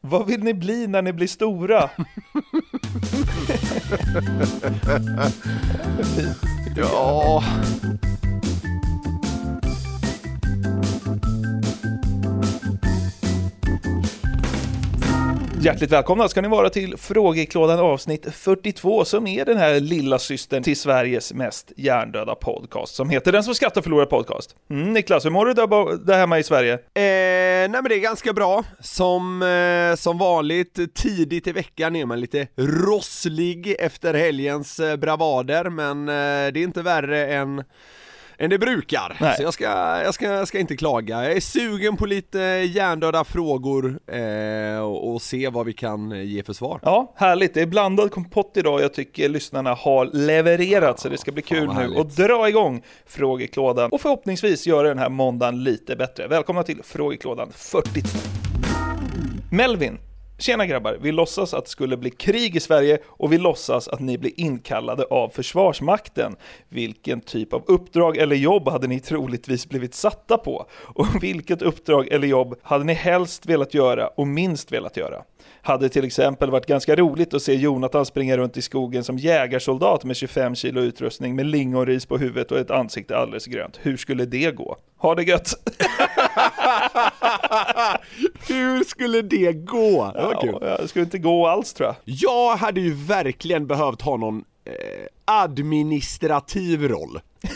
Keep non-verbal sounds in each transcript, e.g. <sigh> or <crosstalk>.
Vad vill ni bli när ni blir stora? <laughs> Ja. Hjärtligt välkomna ska ni vara till Frågeklådan avsnitt 42 som är den här lilla systern till Sveriges mest hjärndöda podcast som heter Den som skrattar förlorar podcast. Mm, Niklas, hur mår du där, där hemma i Sverige? Eh, nej men det är ganska bra. Som, eh, som vanligt, tidigt i veckan är man lite rosslig efter helgens eh, bravader, men eh, det är inte värre än än det brukar. Nej. Så jag ska, jag, ska, jag ska inte klaga. Jag är sugen på lite hjärndöda frågor eh, och, och se vad vi kan ge för svar. Ja, härligt. Det är blandad kompott idag. Jag tycker lyssnarna har levererat så det ska bli kul nu att dra igång Frågeklådan och förhoppningsvis göra den här måndagen lite bättre. Välkomna till Frågeklådan 42. Melvin, tjena grabbar. Vi låtsas att det skulle bli krig i Sverige och vi låtsas att ni blir inkallade av Försvarsmakten. Vilken typ av uppdrag eller jobb hade ni troligtvis blivit satta på? Och vilket uppdrag eller jobb hade ni helst velat göra och minst velat göra? Hade till exempel varit ganska roligt att se Jonathan springa runt i skogen som jägarsoldat med 25 kilo utrustning med lingonris på huvudet och ett ansikte alldeles grönt. Hur skulle det gå? Ha det gött! <laughs> <laughs> Hur skulle det gå? Det var kul. Ja, det skulle inte gå alls tror jag. Jag hade ju verkligen behövt ha någon eh, administrativ roll. <laughs>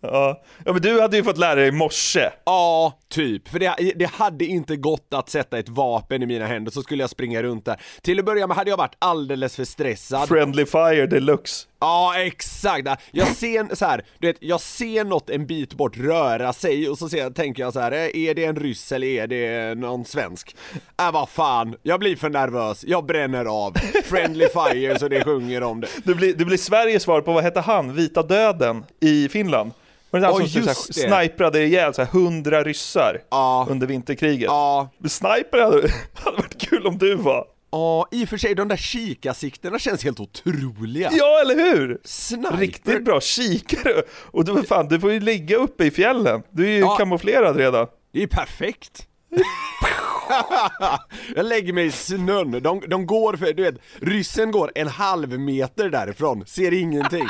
Ja. ja, men du hade ju fått lära dig i morse. Ja, typ. För det, det hade inte gått att sätta ett vapen i mina händer så skulle jag springa runt där. Till att börja med hade jag varit alldeles för stressad. Friendly fire deluxe. Ja, exakt. Jag ser så här, du vet, jag ser något en bit bort röra sig och så ser, tänker jag så här, eh, är det en ryss eller är det någon svensk? Äh, vad fan, jag blir för nervös, jag bränner av. Friendly fire så det sjunger om det. Det blir, det blir Sveriges svar på, vad hette han, Vita Döden i Finland? Var det han Ja, som så sniprade ihjäl så här, 100 ryssar Ja. under vinterkriget? Ja, Men Sniper hade, hade varit kul om du var. Ja, i och för sig de där kikarsiktena känns helt otroliga. Ja, eller hur? Sniper. Riktigt bra kikare! Och du, fan, du får ju ligga uppe i fjällen. Du är ju Ja. kamouflerad redan. Det är perfekt. <laughs> jag lägger mig i snön, de, de går för, du vet, ryssen går en halv meter därifrån, ser ingenting.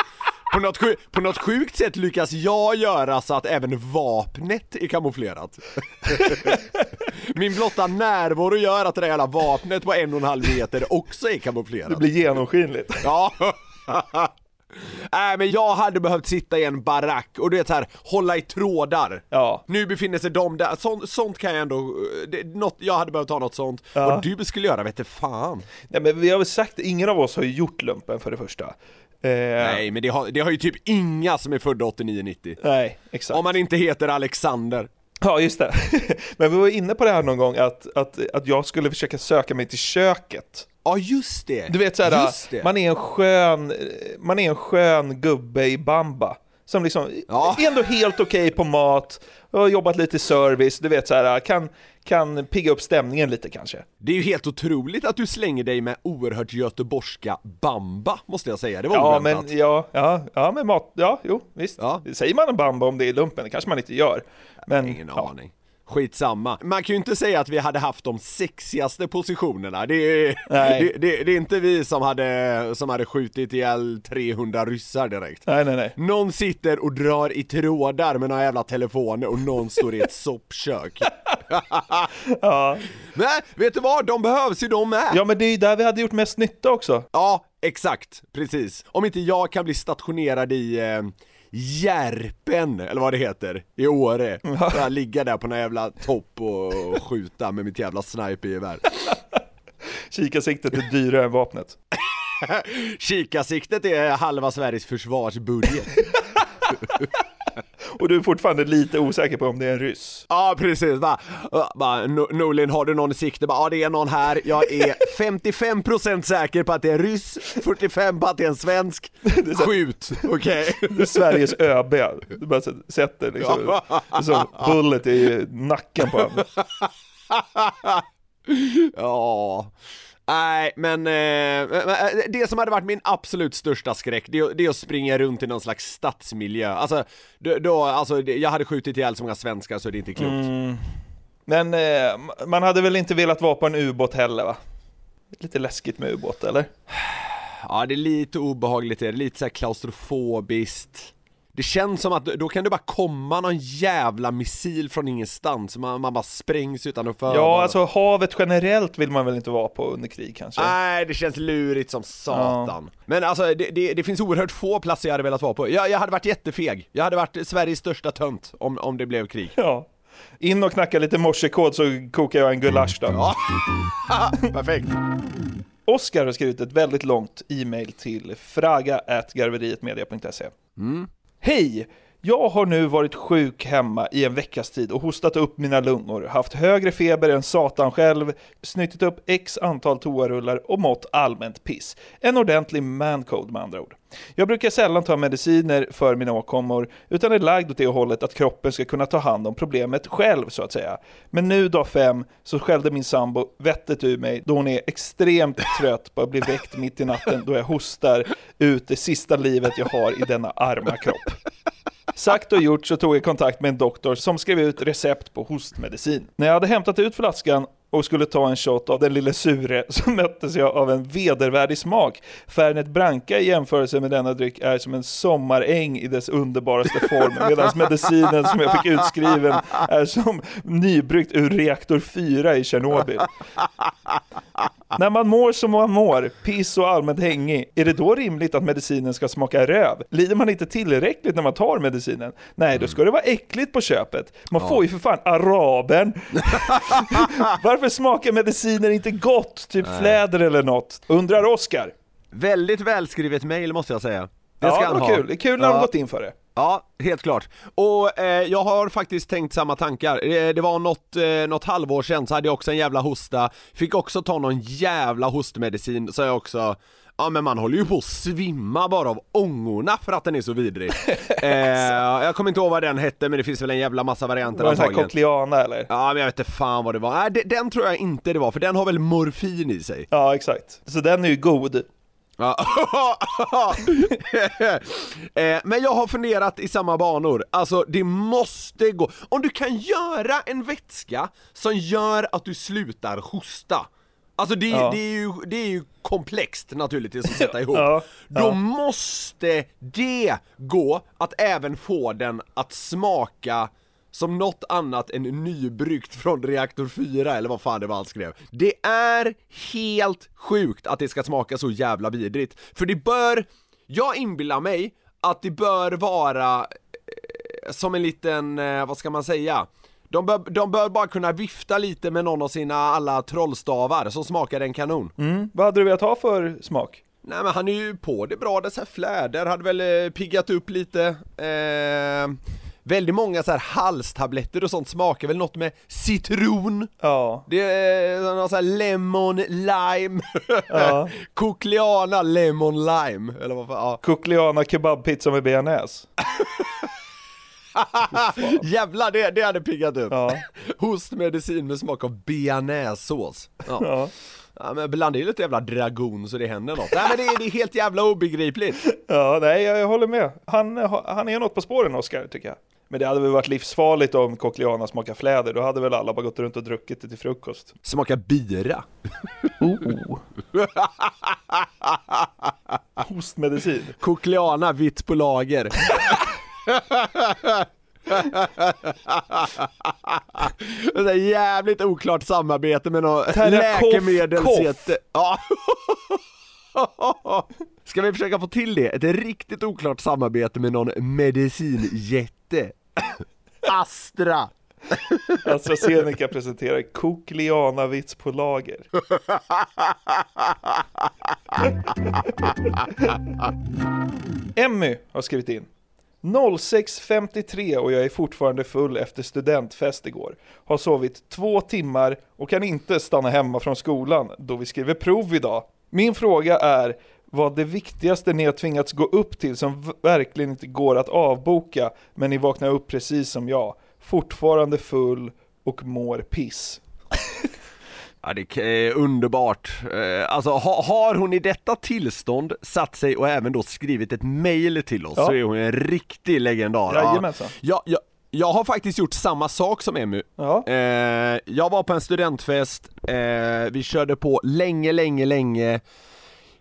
På något, sju, på något sjukt sätt lyckas jag göra så att även vapnet är kamouflerat. <laughs> Min blotta närvaro gör att det där jävla vapnet på en och en halv meter också är Det kamouflerat. blir genomskinligt. <laughs> Ja. Nej <laughs> men jag hade behövt sitta i en barack och du vet så här, hålla i trådar. Ja. Nu befinner sig de där, sånt, sånt kan jag ändå, det, något, jag hade behövt ha något sånt. Ja. Vad du skulle göra vete fan. Nej, men vi har väl sagt, ingen av oss har ju gjort lumpen för det första. Eh, Nej men det har, det har ju typ inga som är födda 89-90. Nej, exakt. Om man inte heter Alexander. Ja, just det. <laughs> Men vi var inne på det här någon gång, att, att, att jag skulle försöka söka mig till köket. Ja just det! Du vet såhär, man är en skön, man är en skön gubbe i bamba. Som liksom, Ja. är ändå helt okej på mat, har jobbat lite i service, du vet såhär, kan, kan pigga upp stämningen lite kanske. Det är ju helt otroligt att du slänger dig med oerhört göteborgska bamba, måste jag säga. Det var Ja oväntat. men, ja, ja, ja men mat, ja, jo, visst. Ja. Säger man en bamba om det är lumpen? Det kanske man inte gör. Men, Ingen ja. aning. Skitsamma. Man kan ju inte säga att vi hade haft de sexigaste positionerna. Det är, det, det, det är inte vi som hade, som hade skjutit ihjäl 300 ryssar direkt. Nej, nej, nej. Någon sitter och drar i trådar med några jävla telefoner och någon står i ett <laughs> soppkök. Ja. Nej, vet du vad? De behövs ju de med! ja, men det är ju där vi hade gjort mest nytta också. Ja, exakt, precis. Om inte jag kan bli stationerad i eh, Järpen, eller vad det heter, i Åre. Jag ligga där på någon jävla topp och skjuta med mitt jävla snipergevär. <laughs> Kikarsiktet är dyrare än vapnet. <laughs> Kikarsiktet är halva Sveriges försvarsbudget. <laughs> Och du är fortfarande lite osäker på om det är en ryss. Ja precis, bara, bara "No- Norlin har du någon i sikte? Bara, Ja det är någon här, jag är <laughs> 55% säker på att det är en ryss, 45% på att det är en svensk, <laughs> skjut, okej? <laughs> Sveriges ÖB. Du bara sätter liksom, så bullet i nacken på honom. Ja, nej men, eh, men, eh, det som hade varit min absolut största skräck, det är, det är att springa runt i någon slags stadsmiljö. Alltså, då, alltså jag hade skjutit ihjäl så många svenskar så det är inte klokt. Mm. Men eh, man hade väl inte velat vara på en ubåt heller va? Lite läskigt med ubåt eller? Ja det är lite obehagligt, det är lite såhär klaustrofobiskt Det känns som att då kan det bara komma någon jävla missil från ingenstans, man, man bara sprängs utan att förvarna. Ja, alltså havet generellt vill man väl inte vara på under krig kanske? Nej, det känns lurigt som satan. Men alltså, det, det, det finns oerhört få platser jag hade velat vara på. Jag, jag hade varit jättefeg. Jag hade varit Sveriges största tönt om, om det blev krig. Ja. In och knacka lite morsekod så kokar jag en gulasch då. Ja. <laughs> Perfekt. Oskar har skrivit ett väldigt långt e-mail till fraga.garverietmedia.se. Hej! Jag har nu varit sjuk hemma i en veckas tid och hostat upp mina lungor, haft högre feber än satan själv, snyttit upp x antal toarullar och mått allmänt piss. En ordentlig mancode med andra ord. Jag brukar sällan ta mediciner för mina åkommor, utan är lagd åt det hållet att kroppen ska kunna ta hand om problemet själv, så att säga. Men nu dag fem så skällde min sambo vettet ur mig då hon är extremt trött på att bli väckt mitt i natten då jag hostar ut det sista livet jag har i denna arma kropp. Sagt och gjort så tog jag kontakt med en doktor som skrev ut recept på hostmedicin. När jag hade hämtat ut flaskan och skulle ta en shot av den lille sure så möttes jag av en vedervärdig smak. Fernet Branca i jämförelse med denna dryck är som en sommaräng i dess underbaraste form medan medicinen som jag fick utskriven är som nybryggt ur reaktor 4 i Tjernobyl. <laughs> När man mår som man mår, piss och allmänt hängig, är det då rimligt att medicinen ska smaka röv? Lider man inte tillräckligt när man tar medicinen? Nej, då ska det vara äckligt på köpet. Man får ju för fan araben. <laughs> Varför smakar mediciner inte gott? Typ fläder eller något? Undrar Oskar. Väldigt välskrivet mail måste jag säga. Det ska Ja, han ha. kul. Det är kul när de Ja. gått in för det. Ja, helt klart. Och eh, jag har faktiskt tänkt samma tankar. Eh, det var något, eh, något halvår sedan så hade jag också en jävla hosta, fick också ta någon jävla hostmedicin, så jag också Ja men man håller ju på att svimma bara av ångorna för att den är så vidrig. <laughs> eh, jag kommer inte ihåg vad den hette men det finns väl en jävla massa varianter Var det en sån här antagligen. cochleana eller? Ja men jag vet inte fan vad det var. Nej, de- den tror jag inte det var för den har väl morfin i sig. Ja, exakt. Så den är ju god. <laughs> Eh, Men jag har funderat i samma banor, alltså det måste gå, om du kan göra en vätska som gör att du slutar hosta. Alltså det, Ja. det, är, ju, det är ju komplext naturligtvis att sätta <laughs> ihop. Ja, Då ja. måste det gå att även få den att smaka som något annat än nybryggt från reaktor 4 eller vad fan det var han skrev. Det är helt sjukt att det ska smaka så jävla vidrigt. För det bör, jag inbillar mig att det bör vara eh, som en liten, eh, vad ska man säga? De bör, de bör bara kunna vifta lite med någon av sina alla trollstavar som smakar en kanon. Mm. Vad hade du velat ha för smak? Nej men han är ju på det bra, det så här fläder hade väl eh, piggat upp lite eh, Väldigt många så här halstabletter och sånt smakar väl något med citron Ja. Det är någon sån här lemon lime Ja. <laughs> Cochleana lemon lime, eller vad fan, ja. Cochleana kebabpizza med bearnaise. <laughs> Jävlar det, det hade piggat upp! Ja. <laughs> Hostmedicin med smak av bearnaisesås ja. Ja. ja men blanda i lite jävla dragon så det händer något Nej men det är, det är helt jävla obegripligt Ja, nej, jag, jag håller med. Han, han är något på spåren, Oskar, tycker jag. Men det hade väl varit livsfarligt om Cochleana smakar fläder. Då hade väl alla bara gått runt och druckit det till frukost. Smakar bira Oh. <laughs> Hostmedicin. Cochleana vitt på lager Det är jävligt oklart samarbete med Terrakoff läkemedelsjätte. Ja Ska vi försöka få till det? Ett riktigt oklart samarbete med någon medicinjätte. <coughs> Astra. <laughs> AstraZeneca presenterar Cookliana-vits på lager. <laughs> Emmy har skrivit in. 06.53 och jag är fortfarande full efter studentfest igår. Har sovit två timmar och kan inte stanna hemma från skolan då vi skriver prov idag. Min fråga är vad det viktigaste ni har tvingats gå upp till som verkligen inte går att avboka men ni vaknar upp precis som jag. Fortfarande full och mår piss. <laughs> Ja det är underbart. Eh, Alltså ha, har hon i detta tillstånd satt sig och även då skrivit ett mail till oss Ja. så är hon en riktig legendar. Jajamensan. Ja, jag, jag har faktiskt gjort samma sak som Emmy. Ja. Eh, jag var på en studentfest, eh, vi körde på länge, länge, länge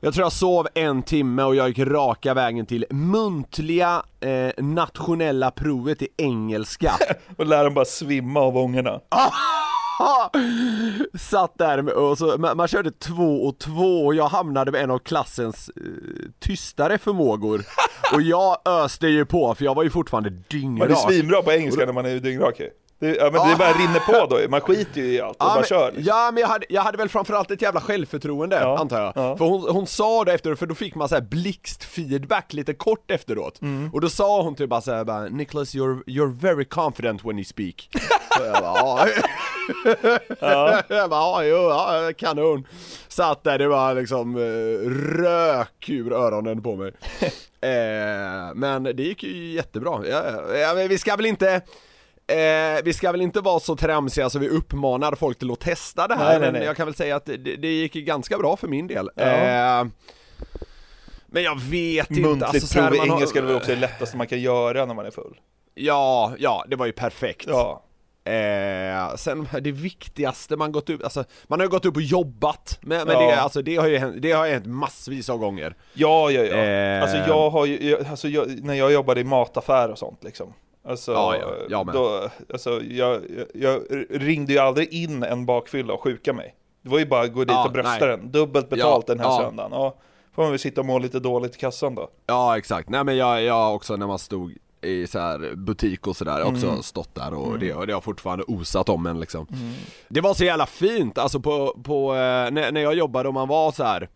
jag tror jag sov en timme och jag gick raka vägen till muntliga eh, nationella provet i engelska <laughs> Och lär dem bara svimma av ångorna. <laughs> Satt där och så, man, man körde två och två och jag hamnade med en av klassens eh, tystare förmågor <laughs> Och jag öste ju på för jag var ju fortfarande Man är dyngrak svinbra på engelska när man är dyngrak. Det, ja, men det bara rinner på då Man skiter ju i allt och Ja bara men, kör. ja men jag hade, jag hade väl framförallt ett jävla självförtroende Ja, antar jag. ja. För hon, hon sa det efteråt, för då fick man så här blixtfeedback lite kort efteråt. Mm. Och då sa hon typ bara såhär bara, Nicholas you're, you're very confident when you speak. <laughs> Så jag bara, ja. <laughs> jag bara, ja, jo, ja, kanon. Satt där, det var liksom eh, rök ur öronen på mig. <laughs> eh, men det gick ju jättebra. Ja, ja, vi ska väl inte Eh, vi ska väl inte vara så tramsiga så vi uppmanar folk till att testa det här, Nej, nej, men nej. jag kan väl säga att det, det gick ganska bra för min del. Ja. Eh, men jag vet inte, Muntligt alltså, prov i har- engelska är väl också det lättaste man kan göra när man är full. Ja, ja, det var ju perfekt. Ja. Eh, sen det viktigaste man gått upp, alltså man har ju gått upp och jobbat, men, men Ja. det, alltså, det har ju hänt, det har hänt massvis av gånger. Ja, ja, ja. Eh. Alltså jag har ju, alltså jag, när jag jobbade i mataffär och sånt liksom. Alltså, Ja, ja, jag då, alltså jag, jag, ringde ju aldrig in en bakfylla och sjuka mig. Det var ju bara att gå dit Ja, och brösta nej. den. Dubbelt betalt Ja, den här ja. söndagen. Ja, får man väl sitta och må lite dåligt i kassan då. Ja exakt, nej men jag, jag också när man stod i så här butik och sådär, också Mm. stått där och, det, och det har fortfarande osat om en liksom Det var så jävla fint, alltså på, på eh, när, när jag jobbade och man var så här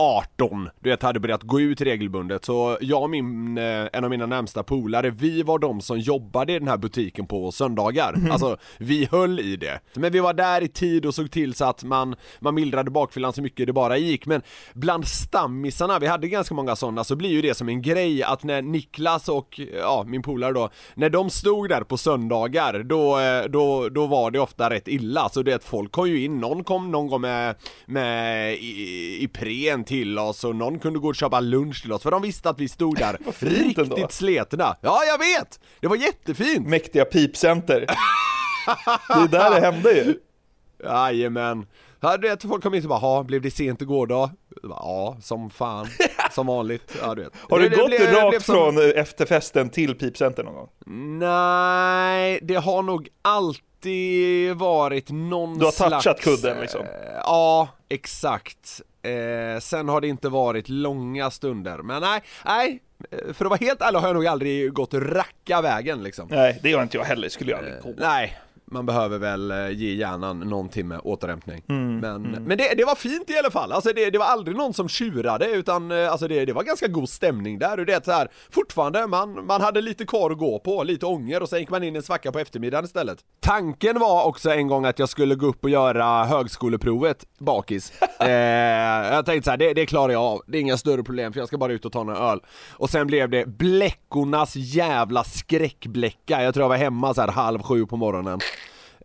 18, du vet, hade börjat gå ut regelbundet så jag och min, eh, en av mina närmsta polare, vi var de som jobbade i den här butiken på söndagar. Alltså, vi höll i det. Men vi var där i tid och såg till så att man, man mildrade bakfyllan så mycket det bara gick. Men bland stammisarna, vi hade ganska många sådana, så blir ju det som en grej att när Niklas och, ja, min polare då, när de stod där på söndagar, då, eh, då, då var det ofta rätt illa. Så det att folk kom ju in, någon kom någon gång med, med i, Ipren till oss och någon kunde gå och köpa lunch till oss för de visste att vi stod där <laughs> riktigt sletna. Ja, jag vet! Det var jättefint! Mäktiga pipcenter. det är där det hände ju. Jajamän. Ja, du vet, folk kom in och bara, "Ha, blev det sent igår då?" Ja, som fan. <laughs> Som vanligt. Ja, du vet. Har du Det- det gått blev- det rakt blev som- från eh, efterfesten till pipcenter någon gång? Nej, det har nog alltid varit någon Du har slags... touchat kudden, liksom? eh, Ja, exakt. Eh, sen har det inte varit långa stunder, men nej, nej. eh, För att vara helt ärlig har jag nog aldrig gått racka vägen liksom. Nej, det gör inte jag heller. Skulle jag aldrig gå. Nej, man behöver väl eh, ge hjärnan någon timme återhämtning. Mm, men men det, det var fint i alla fall, alltså det, det var aldrig någon som tjurade utan eh, alltså det, det var ganska god stämning där och det är så här, fortfarande, man, man hade lite kvar att gå på, lite ånger och sen gick man in i en svacka på eftermiddagen istället. Tanken var också en gång att jag skulle gå upp och göra högskoleprovet bakis. <laughs> eh, jag tänkte så här, det, det klarar jag av, det är inga större problem för jag ska bara ut och ta några öl. Och sen blev det bläckornas jävla skräckbläcka, jag tror jag var hemma så här halv sju på morgonen.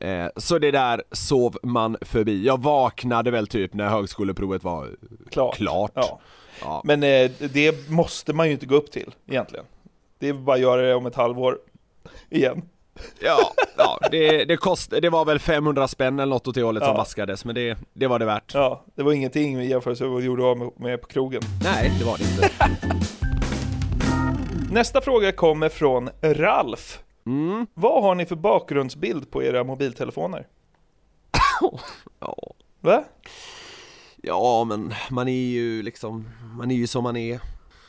Eh, så det där sov man förbi. Jag vaknade väl typ när högskoleprovet var Klart. klart. Ja. Ja. Men eh, det måste man ju inte gå upp till egentligen. Det är bara att göra det om ett halvår igen. Ja, ja det, det, kost, det var väl 500 spänn eller något åt det hållet som Ja. vaskades, men det, det var det värt. Ja, det var ingenting i jämförelse med vad du gjorde av med på krogen. Nej, det var det inte. <laughs> Nästa fråga kommer från Ralf. Mm. Vad har ni för bakgrundsbild på era mobiltelefoner? Ja. Va? Ja men man är ju liksom, man är ju som man är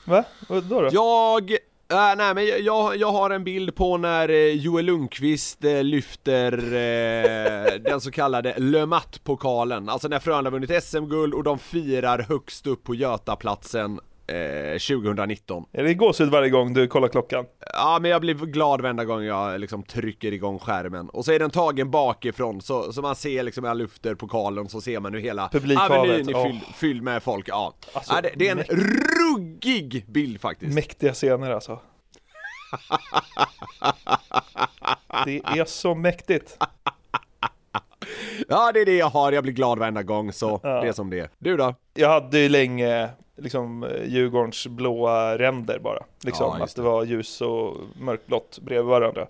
Va? Vadå då? Jag, äh, nej men jag, jag har en bild på när eh, Joel Lundqvist eh, lyfter eh, den så kallade Le Mat-pokalen Alltså när Frölunda vunnit SM-guld och de firar högst upp på Götaplatsen eh, 2019 Är det gåshud varje gång du kollar klockan? Ja men jag blir glad varenda gång jag liksom trycker igång skärmen Och så är den tagen bakifrån så, så man ser liksom när jag lyfter pokalen så ser man hur hela avenyn är fylld, fylld med folk, ja. Alltså, ja det, det är en ruggig bild faktiskt Mäktiga scener alltså. Det är så mäktigt. Ja det är det jag har, jag blir glad varenda gång så Ja. det är som det är. Du då? Jag hade ju länge liksom eh, Djurgårdens blåa ränder bara. Liksom, Ja, att det var ljus och mörkblått bredvid varandra.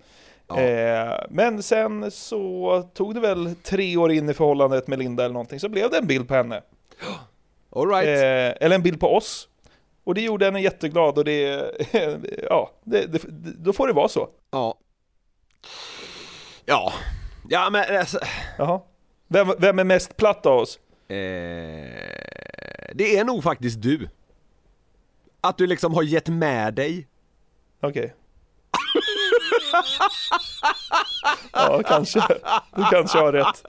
Ja. Eh, men sen så tog det väl tre år in i förhållandet med Linda eller någonting, så blev det en bild på henne. <gasps> Alright. Eh, eller en bild på oss. Och det gjorde henne jätteglad och det, <laughs> ja, det, det, då får det vara så. Ja. Ja. Ja men alltså, Jaha. Vem, vem är mest platt av oss? eh, det är nog faktiskt du. Att du liksom har gett med dig. Okej ja, kanske. Du kanske har rätt.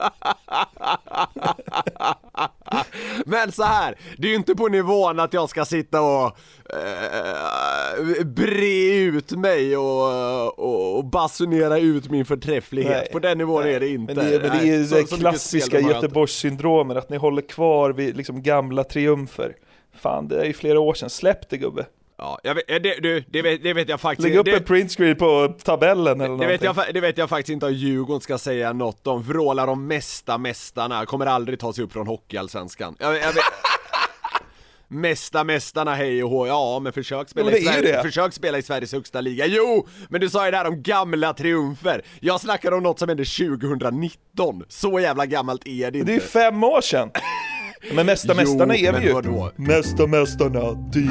Men så här, det är ju inte på nivån att jag ska sitta och eh, bre ut mig och, och, och basunera ut min förträfflighet. Nej, på den nivån nej. är det inte. Men det, är- men det är Nej, det så klassiska. Göteborgssyndromet, att ni håller kvar vid liksom gamla triumfer. Fan, det är ju flera år sedan. Släpp det gubbe. Ja, jag vet, eh, det, du, det, vet, det vet jag faktiskt Lägg upp det, en printscreen på tabellen eller det, vet någonting. jag, det vet jag faktiskt inte om Djurgården ska säga något om. Vrålar de mesta mästarna, kommer aldrig ta sig upp från Hockeyallsvenskan. Jag, jag vet, <laughs> Mesta mästarna hej och hå, ja men försök spela, men i det Sverige, det. försök spela i Sveriges högsta liga. Jo! Men du sa ju det här om gamla triumfer. Jag snackar om något som hände 2019. Så jävla gammalt är det inte. Det är fem år sedan. <laughs> Men mesta Jo, mästarna är vi ju. vadå? Mesta mästarna, div.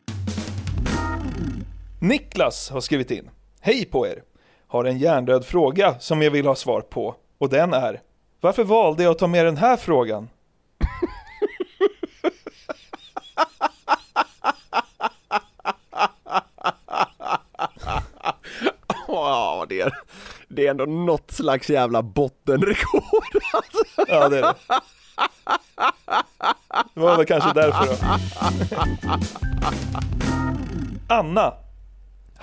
Niklas har skrivit in. Hej på er! Har en hjärndöd fråga som jag vill ha svar på. Och den är Varför valde jag att ta med den här frågan? <laughs> Ja, det är, det är ändå något slags jävla bottenrekord alltså. Ja, det är det. Det var väl kanske därför då. <laughs> Anna.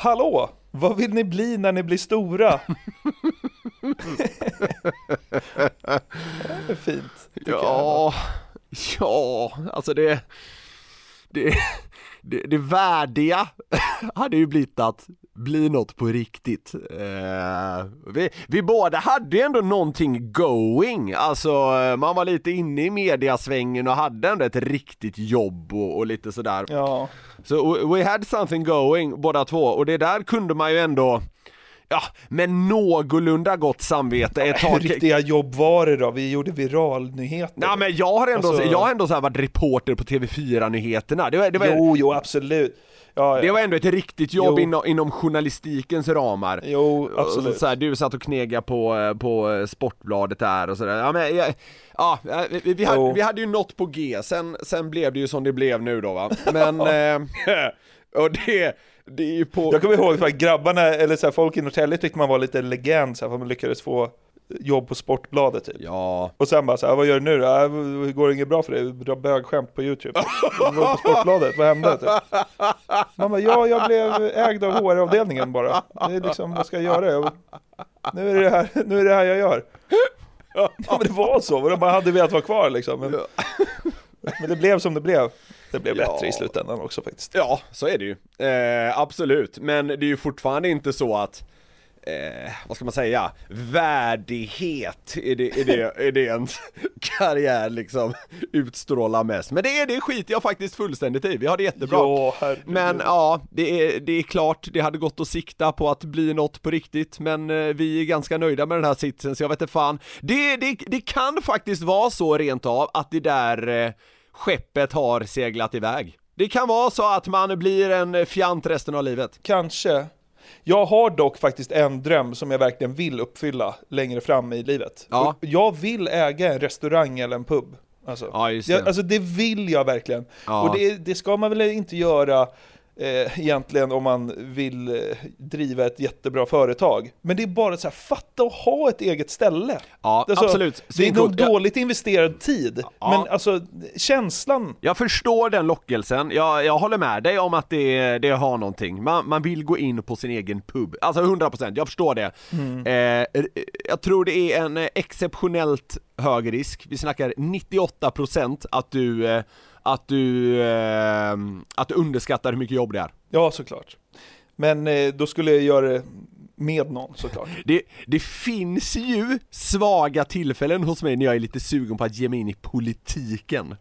Hallå! Vad vill ni bli när ni blir stora? det är fint. Ja, jag. Ja, ja, alltså det, det, det, det värdiga <laughs> hade ju blivit att bli något på riktigt. Eh, vi, vi båda hade ju ändå någonting going, alltså eh, man var lite inne i mediasvängen och hade ändå ett riktigt jobb och, och lite sådär. Ja. Så we- we had something going båda två och det där kunde man ju ändå Ja, med någorlunda gott samvete ett Hur tag <laughs> riktiga jobb var det då? Vi gjorde viralnyheter. Ja men jag har ändå, Alltså- jag har ändå så här varit reporter på TV4-nyheterna, det var, det var, Jo, jo, absolut. Ja, ja. det var ändå ett riktigt jobb Jo. inom, inom journalistikens ramar. Jo, absolut. Så här, du satt och knegade på, eh, på eh, Sportbladet där och sådär. Ja, men, ja, ja, eh, vi, vi, hade, vi hade ju något på G, sen, sen blev det ju som det blev nu då va. <laughs> Men, eh, <laughs> och det, det är ju på... Jag kommer ihåg att grabbarna, eller så här, folk i Norrtälje tyckte man var lite legend så här, för att man lyckades få jobb på Sportbladet typ. Ja, Och sen bara så här, vad gör du nu då? Äh, det går inget bra för dig? Du drar bögskämt på YouTube. Du var på Sportbladet, vad hände? Typ. Man bara, ja jag blev ägd av HR-avdelningen bara. Det är liksom, vad ska jag göra? Jag, nu, är det här, nu är det här jag gör. Ja men det var så, och de bara hade velat vara kvar liksom. Men, men det blev som det blev. Det blev Ja. bättre i slutändan också faktiskt. Ja, så är det ju. Eh, absolut, men det är ju fortfarande inte så att Eh, vad ska man säga, värdighet är det, är det, är det ens <laughs> karriär liksom utstrålar mest. Men det, är det skiter jag faktiskt fullständigt i, vi har det jättebra. Ja. Men ja, det är, det är klart, det hade gått att sikta på att bli något på riktigt, men eh, vi är ganska nöjda med den här sitsen, så jag vet inte fan. Det, det, det kan faktiskt vara så rent av att det där eh, skeppet har seglat iväg. Det kan vara så att man blir en fjant resten av livet. Kanske. Jag har dock faktiskt en dröm som jag verkligen vill uppfylla längre fram i livet. Ja. Jag vill äga en restaurang eller en pub. Alltså, Ja, just Jag, det. alltså det vill jag verkligen. Ja. Och det, det ska man väl inte göra eh, egentligen om man vill eh, driva ett jättebra företag. Men det är bara så här, fatta att ha ett eget ställe. Ja, Alltså, absolut. Det är nog Svincoolt. Ja. dåligt investerad tid, Ja. men alltså känslan Jag förstår den lockelsen, jag, jag håller med dig om att det, det har någonting. Man, man vill gå in på sin egen pub, alltså 100%, jag förstår det. Eh, jag tror det är en eh, exceptionellt hög risk, vi snackar 98% att du, att du, eh, att du underskattar hur mycket jobb det är. Ja, såklart. Men eh, då skulle jag göra det med någon såklart. Det, det finns ju svaga tillfällen hos mig när jag är lite sugen på att ge mig in i politiken.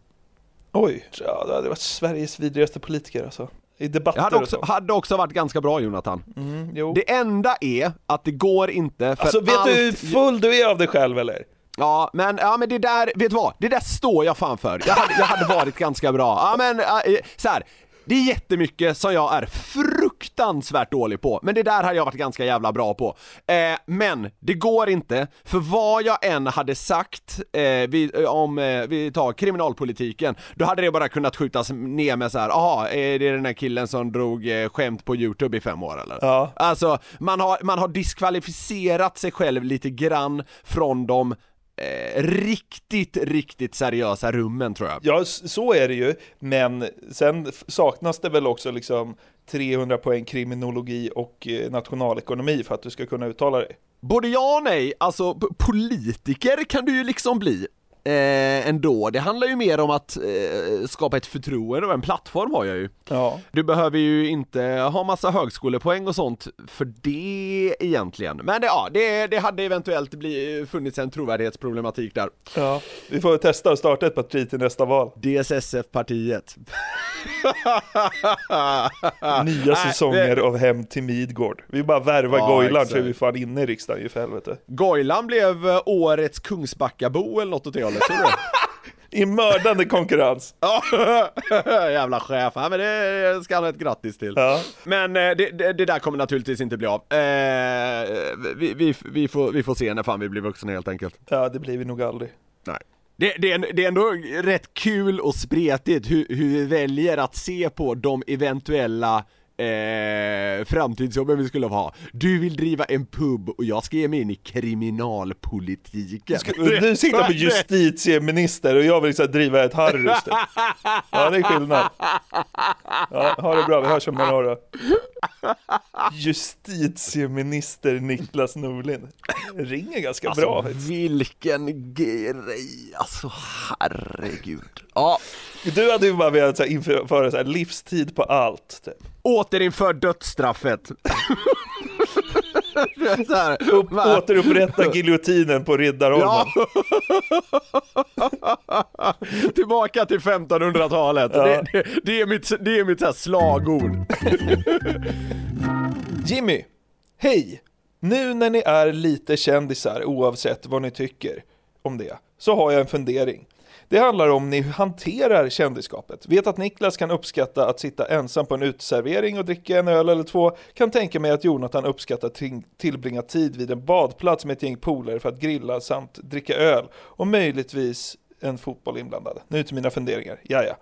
Oj, ja, det hade varit Sveriges vidrigaste politiker alltså. I debatter Det hade också, och så. hade också varit ganska bra Jonathan. Mm, jo. Det enda är att det går inte för Alltså vet allt... du hur full du är av dig själv eller? Ja men, ja men det där, vet du vad? Det där står jag fan för. Jag hade, jag hade varit ganska bra. Ja men, äh, så här. Det är jättemycket som jag är fruktansvärt dålig på, men det där hade jag varit ganska jävla bra på. Eh, men det går inte, för vad jag än hade sagt eh, vi, eh, om, eh, vi tar kriminalpolitiken, då hade det bara kunnat skjutas ner med så här, aha, är det den här killen som drog eh, skämt på youtube i fem år eller? Ja. Alltså, man har, man har diskvalificerat sig själv lite grann från de eh, riktigt, riktigt seriösa rummen tror jag. Ja, så är det ju. Men sen saknas det väl också liksom 300 poäng kriminologi och eh, nationalekonomi för att du ska kunna uttala dig. Både ja och nej, alltså politiker kan du ju liksom bli. Eh, ändå. Det handlar ju mer om att eh, skapa ett förtroende och en plattform har jag ju. Ja. Du behöver ju inte ha massa högskolepoäng och sånt för det egentligen. Men det, ja, det, det hade eventuellt bli, funnits en trovärdighetsproblematik där. ja. Vi får testa att starta ett parti till nästa val. DSSF-partiet. <laughs> Nya Nej, säsonger det- av Hem till Midgård. Vi bara värvar Ja, Goilan så är vi fan inne i riksdagen ju för helvete. Goilan blev eh, årets Kungsbackabo eller något åt det hållet, tror du det? I mördande konkurrens. <laughs> Jävla chef. Ja, men det ska han ha ett grattis till. Ja. Men eh, det, det, det där kommer naturligtvis inte bli av. Eh, vi, vi, vi, får, vi får se när fan vi blir vuxna helt enkelt. ja, det blir vi nog aldrig. Nej. Det, det, är, det är ändå rätt kul och spretigt hur, hur vi väljer att se på de eventuella eh, framtidsjobben vi skulle ha. Du vill driva en pub och jag ska ge mig in i kriminalpolitiken. Du sitter på <laughs> justitieminister och jag vill liksom driva ett Harrys typ. Ja, det är skillnad. Ja, ha det bra, vi hörs om några år. Justitieminister Niklas Norlind. Ringer ganska bra Alltså faktiskt. vilken grej, alltså herregud. Ja, Du hade ju bara velat så här, införa så här, livstid på allt. Typ. återinför dödsstraffet. <laughs> så här, Upp, va? återupprätta giljotinen på Riddarholmen. Ja. <laughs> Tillbaka till 1500-talet. Ja. Det, det, det är mitt, det är mitt så här slagord. <laughs> Jimmy, hej! Nu när ni är lite kändisar oavsett vad ni tycker om det, så har jag en fundering. Det handlar om ni hanterar kändisskapet. Vet att Niklas kan uppskatta att sitta ensam på en uteservering och dricka en öl eller två. Kan tänka mig att Jonathan uppskattar tillbringa tid vid en badplats med ett gäng polare för att grilla samt dricka öl och möjligtvis en fotboll inblandad. Nu till mina funderingar. Jaja.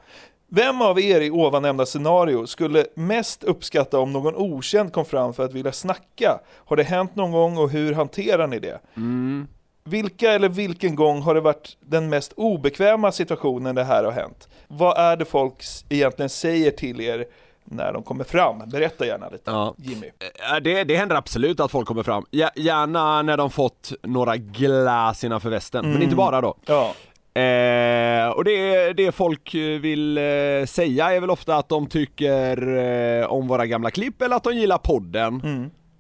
Vem av er i ovan nämnda scenario skulle mest uppskatta om någon okänd kom fram för att vilja snacka? Har det hänt någon gång och hur hanterar ni det? Mm. Vilka eller vilken gång har det varit den mest obekväma situationen det här har hänt? Vad är det folk egentligen säger till er när de kommer fram? Berätta gärna lite, Ja. Jimmy. Ja, Det, det händer absolut att folk kommer fram. Gär- Gärna när de fått några glas innanför västen, men inte bara då. Ja, Eh, och det, det folk vill eh, säga är väl ofta att de tycker eh, om våra gamla klipp eller att de gillar podden.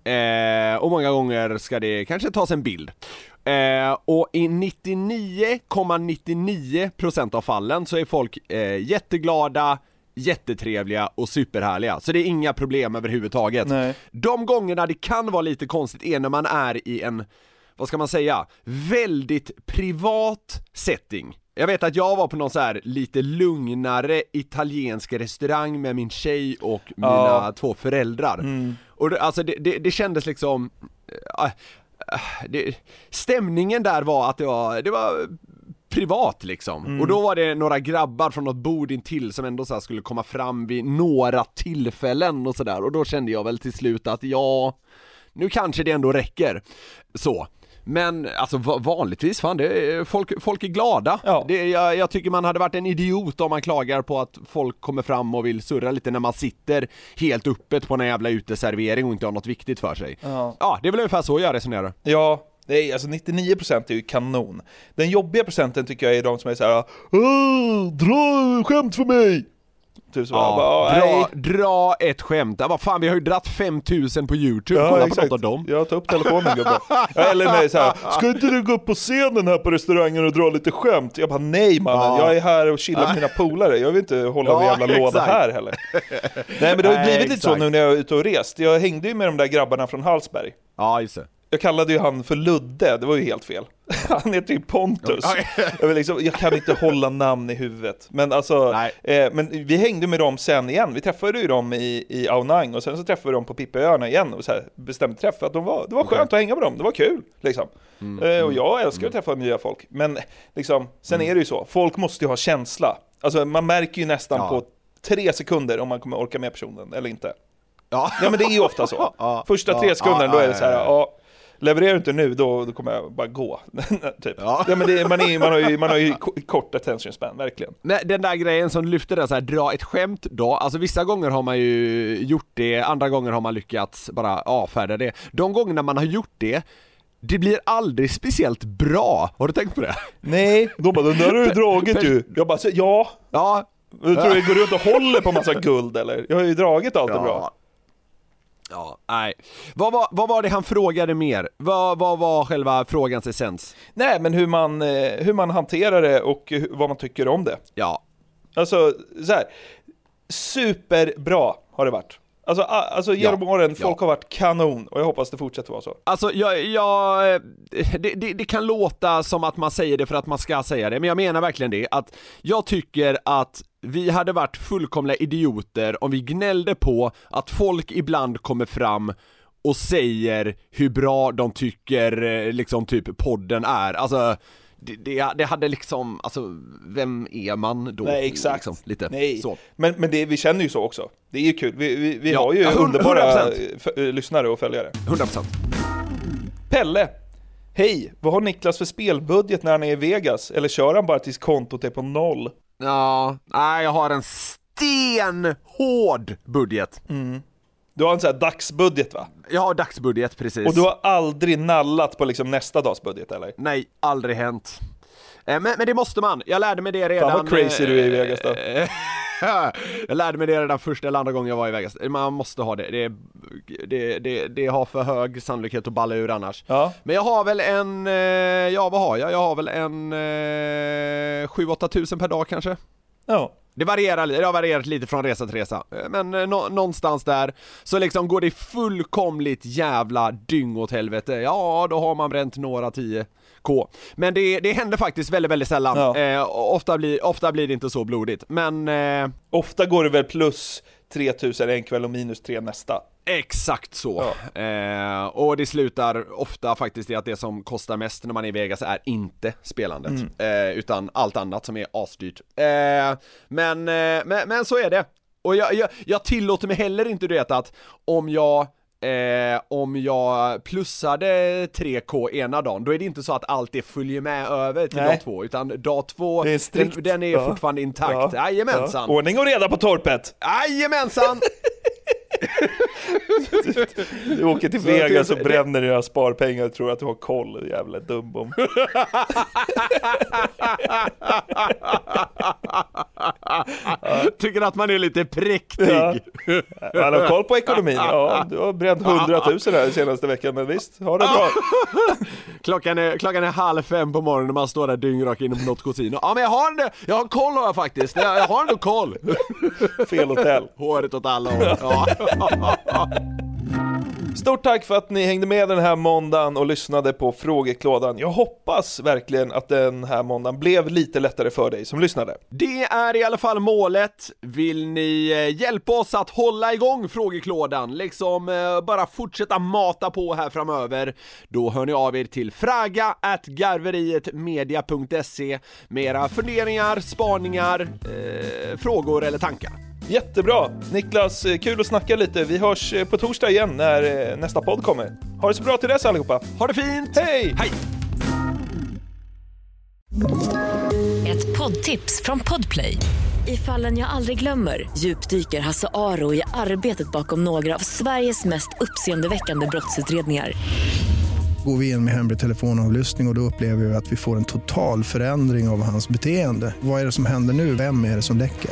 Eh, och många gånger ska det kanske tas en bild. Eh, och i 99,99% av fallen så är folk eh, jätteglada, jättetrevliga och superhärliga. Så det är inga problem överhuvudtaget. Nej. De gångerna det kan vara lite konstigt är när man är i en, vad ska man säga, väldigt privat setting. Jag vet att jag var på någon så här lite lugnare italiensk restaurang med min tjej och mina Ja. två föräldrar. Och det, alltså det, det, det kändes liksom, äh, det, stämningen där var att det var, det var privat liksom. Och då var det några grabbar från något bord intill som ändå så skulle komma fram vid några tillfällen och sådär och då kände jag väl till slut att ja, nu kanske det ändå räcker. Så. Men alltså va- vanligtvis, fan det, folk, folk är glada. Ja. Det, jag, jag tycker man hade varit en idiot om man klagar på att folk kommer fram och vill surra lite när man sitter helt öppet på en jävla uteservering och inte har något viktigt för sig. Ja. Ja, det är väl ungefär så jag resonerar. Ja, nej, alltså 99% är ju kanon. Den jobbiga procenten tycker jag är de som är såhär "Åh, Dra skämt för mig! Typ så Ja, bara, dra, nej. dra ett skämt. Vad fan, vi har ju dratt 5000 på youtube, Ja, kolla på exakt. något av dem. Jag tar upp telefonen gubben. Eller med så här, ska inte du gå upp på scenen här på restaurangen och dra lite skämt? Jag bara, nej mannen, Ja. jag är här och chillar med mina polare. Jag vill inte hålla Ja, jävla låda exakt. här heller. Nej men det har ju Nej, blivit lite så nu när jag är ute och rest. Jag hängde ju med de där grabbarna från Hallsberg. Ja, just det. Jag kallade ju han för Ludde, det var ju helt fel. <laughs> Han heter ju Pontus. Jag, liksom, jag kan inte hålla namn i huvudet. Men alltså, eh, men vi hängde med dem sen igen. Vi träffade ju dem i, i Aonang och sen så träffade vi dem på Pippaöarna igen och så här bestämde träff. Att de var, det var skönt att hänga med dem, det var kul. Liksom. Mm, Eh, och jag älskar att träffa nya folk. Men liksom, sen är det ju så, folk måste ju ha känsla. Alltså man märker ju nästan Ja. på tre sekunder om man kommer orka med personen eller inte. Ja, Ja men det är ju ofta så. <laughs> Första tre sekunderna då är det så här, ja, levererar du inte nu då, då kommer jag bara gå. <laughs> typ. Ja. Ja. men det, man, är, man, har ju, man har ju ko- kort attention span, verkligen. Nej, den där grejen som du lyfte där så här, dra ett skämt då, alltså vissa gånger har man ju gjort det, andra gånger har man lyckats bara avfärda det. De gångerna man har gjort det, det blir aldrig speciellt bra, har du tänkt på det? Nej, de bara den där har du dragit ju. Jag bara, ja. Ja, Du tror jag går runt och håller på massa guld eller? Jag har ju dragit allt det bra. Ja, nej. Vad var, vad var det han frågade mer? Vad, vad var själva frågans essens? Nej men hur man, eh, hur man hanterar det och vad man tycker om det. Ja, Alltså, så här. Superbra har det varit. Alltså, alltså genom Ja, åren, ja. folk har varit kanon och jag hoppas det fortsätter vara så. Alltså jag, jag det, det, det kan låta som att man säger det för att man ska säga det, men jag menar verkligen det, att jag tycker att vi hade varit fullkomliga idioter om vi gnällde på att folk ibland kommer fram och säger hur bra de tycker eh, liksom typ podden är, alltså det, det, det hade liksom, alltså vem är man då? Nej, exakt. Liksom, lite Nej, så. men, men det, vi känner ju så också. Det är ju kul. Vi, vi, vi Ja, har ju ja, hund- underbara 100%. f- eh, lyssnare och följare. 100% Pelle! Hej! Vad har Niklas för spelbudget när han är i Vegas? Eller kör han bara tills kontot är på noll? Ja, nej jag har en stenhård budget. Du har en sån här dagsbudget va? Jag har dagsbudget precis. Och du har aldrig nallat på liksom nästa dags budget eller? Nej, aldrig hänt. Eh, Men, men det måste man, jag lärde mig det redan. Fan vad crazy du är i Vegas då. <laughs> Eh, <laughs> jag lärde mig det redan första eller andra gången jag var i Vegas. Man måste ha det. Det, det, det, det har för hög sannolikhet att balla ur annars. Ja. Men jag har väl en, eh, ja vad har jag? Jag har väl en eh, 7-8 tusen per dag kanske. Ja. Det varierar, det har varierat lite från resa till resa, Eh, men eh, nå- någonstans där så liksom går det fullkomligt jävla dyng åt helvete, ja då har man bränt några 10k. Men det, det händer faktiskt väldigt, väldigt sällan. Ja. Eh, ofta, blir, ofta blir det inte så blodigt, men eh, Ofta går det väl plus 3000 en kväll och minus 3 nästa. Exakt så. Eh, och det slutar ofta faktiskt i att det som kostar mest när man är i Vegas är inte spelandet, eh, utan allt annat som är asdyrt. Eh, men, eh, men, men så är det. Och jag, jag, jag tillåter mig heller inte, du vet att om jag Eh, om jag plussade 3K ena dagen, då är det inte så att allt det följer med över till Nej. dag två, utan dag två, Det är strikt. den, den är Ja. fortfarande intakt. Jajamensan! Ja. Ordning och reda på torpet! Jajamensan! Du åker till Vegas och bränner dina sparpengar och tror att du har koll, jävla dumbom. <laughs> Tycker att man är lite präktig. Ja. Man har koll på ekonomin, ja du har bränt 100 000 här senaste veckan, men visst, ha det bra. <laughs> Klockan är, klockan är halv fem på morgonen när man står där dyngrak inne på något casino. Ja men jag har ändå, jag har koll har jag faktiskt. Jag, jag har ändå koll. Fel hotell. Håret åt alla håll. Ja. <laughs> Stort tack för att ni hängde med den här måndagen och lyssnade på frågeklådan. Jag hoppas verkligen att den här måndagen blev lite lättare för dig som lyssnade. Det är i alla fall målet. Vill ni eh, hjälpa oss att hålla igång frågeklådan, liksom eh, bara fortsätta mata på här framöver, då hör ni av er till fraga garverietmedia.se med era funderingar, spaningar, eh, frågor eller tankar. Jättebra! Niklas, eh, kul att snacka lite. Vi hörs eh, på torsdag igen när eh, nästa podd kommer. Ha det så bra till dess allihopa. Ha det fint! Hej! Hej! Ett poddtips från Podplay. I fallen jag aldrig glömmer djupdyker Hasse Aro i arbetet bakom några av Sveriges mest uppseendeväckande brottsutredningar. Går vi in med hemlig telefonavlyssning och, och då upplever vi att vi får en total förändring av hans beteende. Vad är det som händer nu? Vem är det som läcker?